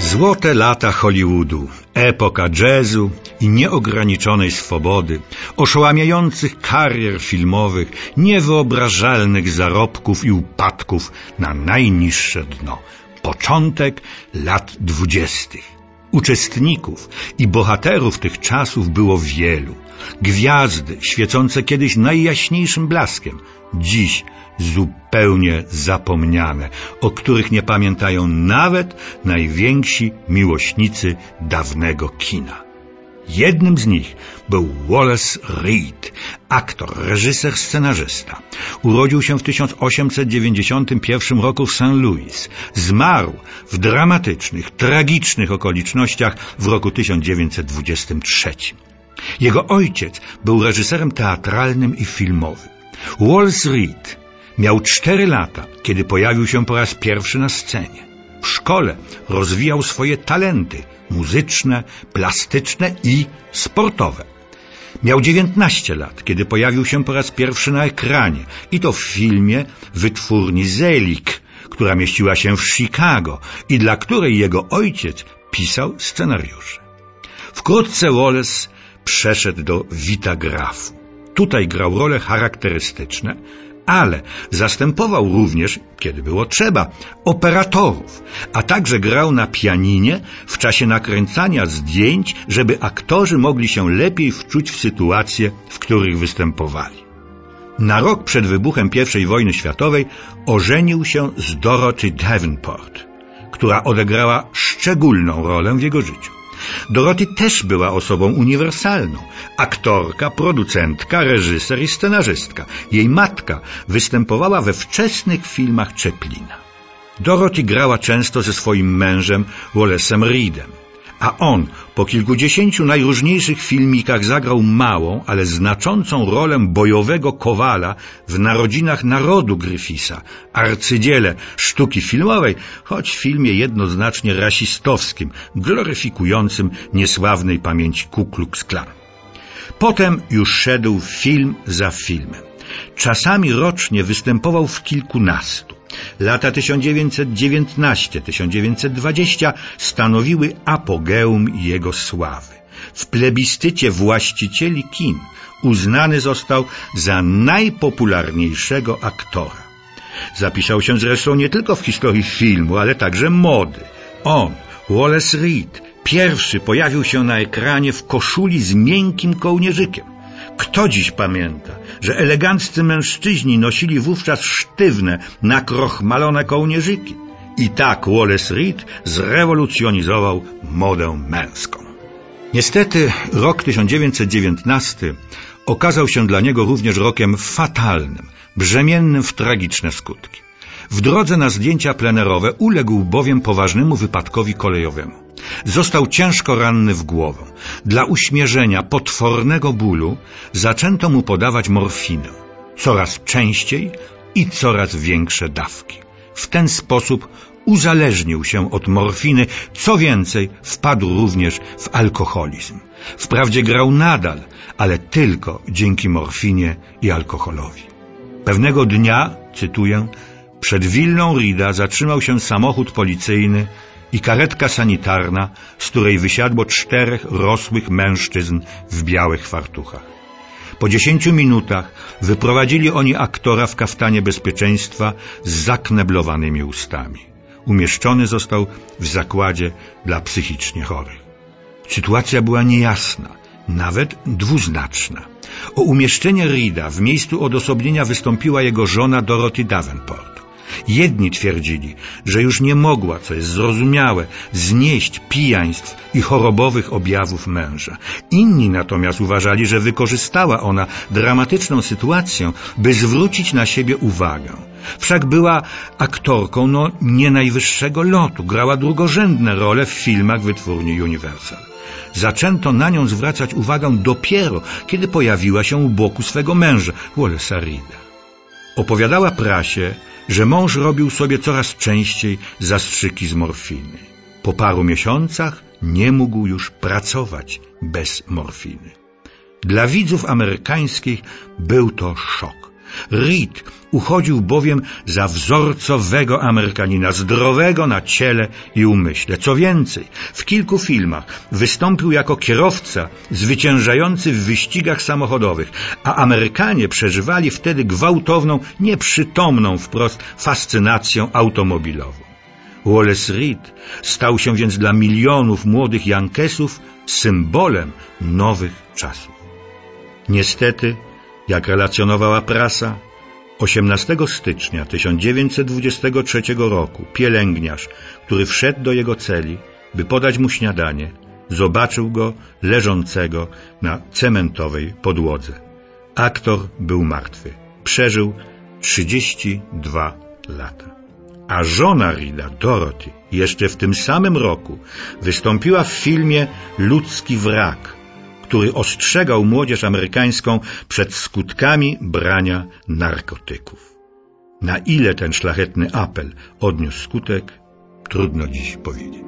Złote lata Hollywoodu, epoka jazzu i nieograniczonej swobody, oszałamiających karier filmowych, niewyobrażalnych zarobków i upadków na najniższe dno. Początek lat dwudziestych. Uczestników i bohaterów tych czasów było wielu. Gwiazdy świecące kiedyś najjaśniejszym blaskiem, dziś zupełnie zapomniane, o których nie pamiętają nawet najwięksi miłośnicy dawnego kina. Jednym z nich był Wallace Reed, aktor, reżyser, scenarzysta. Urodził się w 1891 roku w St. Louis. Zmarł w dramatycznych, tragicznych okolicznościach w roku 1923. Jego ojciec był reżyserem teatralnym i filmowym. Wallace Reed miał cztery lata, kiedy pojawił się po raz pierwszy na scenie. W szkole rozwijał swoje talenty muzyczne, plastyczne i sportowe. Miał 19 lat, kiedy pojawił się po raz pierwszy na ekranie i to w filmie wytwórni Zelik, która mieściła się w Chicago i dla której jego ojciec pisał scenariusze. Wkrótce Wallace przeszedł do Vitagrafu. Tutaj grał role charakterystyczne, ale zastępował również, kiedy było trzeba, operatorów, a także grał na pianinie w czasie nakręcania zdjęć, żeby aktorzy mogli się lepiej wczuć w sytuacje, w których występowali. Na rok przed wybuchem I wojny światowej ożenił się z Dorothy Davenport, która odegrała szczególną rolę w jego życiu. Dorothy też była osobą uniwersalną. Aktorka, producentka, reżyser i scenarzystka. Jej matka występowała we wczesnych filmach Chaplina. Dorothy grała często ze swoim mężem Wallace'em Reedem a on po kilkudziesięciu najróżniejszych filmikach zagrał małą, ale znaczącą rolę bojowego kowala w Narodzinach Narodu Gryfisa, arcydziele sztuki filmowej, choć w filmie jednoznacznie rasistowskim, gloryfikującym niesławnej pamięci Ku Klux Klan. Potem już szedł film za filmem. Czasami rocznie występował w kilkunastu. Lata 1919-1920 stanowiły apogeum jego sławy. W plebiscycie właścicieli kin uznany został za najpopularniejszego aktora. Zapisał się zresztą nie tylko w historii filmu, ale także mody. On, Wallace Reed, pierwszy pojawił się na ekranie w koszuli z miękkim kołnierzykiem. Kto dziś pamięta, że eleganccy mężczyźni nosili wówczas sztywne, nakrochmalone kołnierzyki? I tak Wallace Reed zrewolucjonizował modę męską. Niestety rok 1919 okazał się dla niego również rokiem fatalnym, brzemiennym w tragiczne skutki. W drodze na zdjęcia plenerowe uległ bowiem poważnemu wypadkowi kolejowemu. Został ciężko ranny w głowę. Dla uśmierzenia potwornego bólu zaczęto mu podawać morfinę. Coraz częściej i coraz większe dawki. W ten sposób uzależnił się od morfiny, co więcej, wpadł również w alkoholizm. Wprawdzie grał nadal, ale tylko dzięki morfinie i alkoholowi. Pewnego dnia, cytuję, przed willą Rida zatrzymał się samochód policyjny i karetka sanitarna, z której wysiadło czterech rosłych mężczyzn w białych fartuchach. Po dziesięciu minutach wyprowadzili oni aktora w kaftanie bezpieczeństwa z zakneblowanymi ustami. Umieszczony został w zakładzie dla psychicznie chorych. Sytuacja była niejasna, nawet dwuznaczna. O umieszczenie Rida w miejscu odosobnienia wystąpiła jego żona Dorothy Davenport. Jedni twierdzili, że już nie mogła, co jest zrozumiałe, znieść pijaństw i chorobowych objawów męża. Inni natomiast uważali, że wykorzystała ona dramatyczną sytuację, by zwrócić na siebie uwagę. Wszak była aktorką no nie najwyższego lotu, grała drugorzędne role w filmach wytwórni Universal. Zaczęto na nią zwracać uwagę dopiero, kiedy pojawiła się u boku swego męża, Wallace'a Reeda. Opowiadała prasie, że mąż robił sobie coraz częściej zastrzyki z morfiny. Po paru miesiącach nie mógł już pracować bez morfiny. Dla widzów amerykańskich był to szok. Reed uchodził bowiem za wzorcowego Amerykanina, zdrowego na ciele i umyśle. Co więcej, w kilku filmach wystąpił jako kierowca zwyciężający w wyścigach samochodowych, a Amerykanie przeżywali wtedy gwałtowną, nieprzytomną wprost fascynację automobilową. Wallace Reed stał się więc dla milionów młodych Jankesów symbolem nowych czasów. Niestety, jak relacjonowała prasa, 18 stycznia 1923 roku pielęgniarz, który wszedł do jego celi, by podać mu śniadanie, zobaczył go leżącego na cementowej podłodze. Aktor był martwy. Przeżył 32 lata. A żona Rida, Dorothy, jeszcze w tym samym roku wystąpiła w filmie Ludzki wrak, który ostrzegał młodzież amerykańską przed skutkami brania narkotyków. Na ile ten szlachetny apel odniósł skutek, trudno dziś powiedzieć.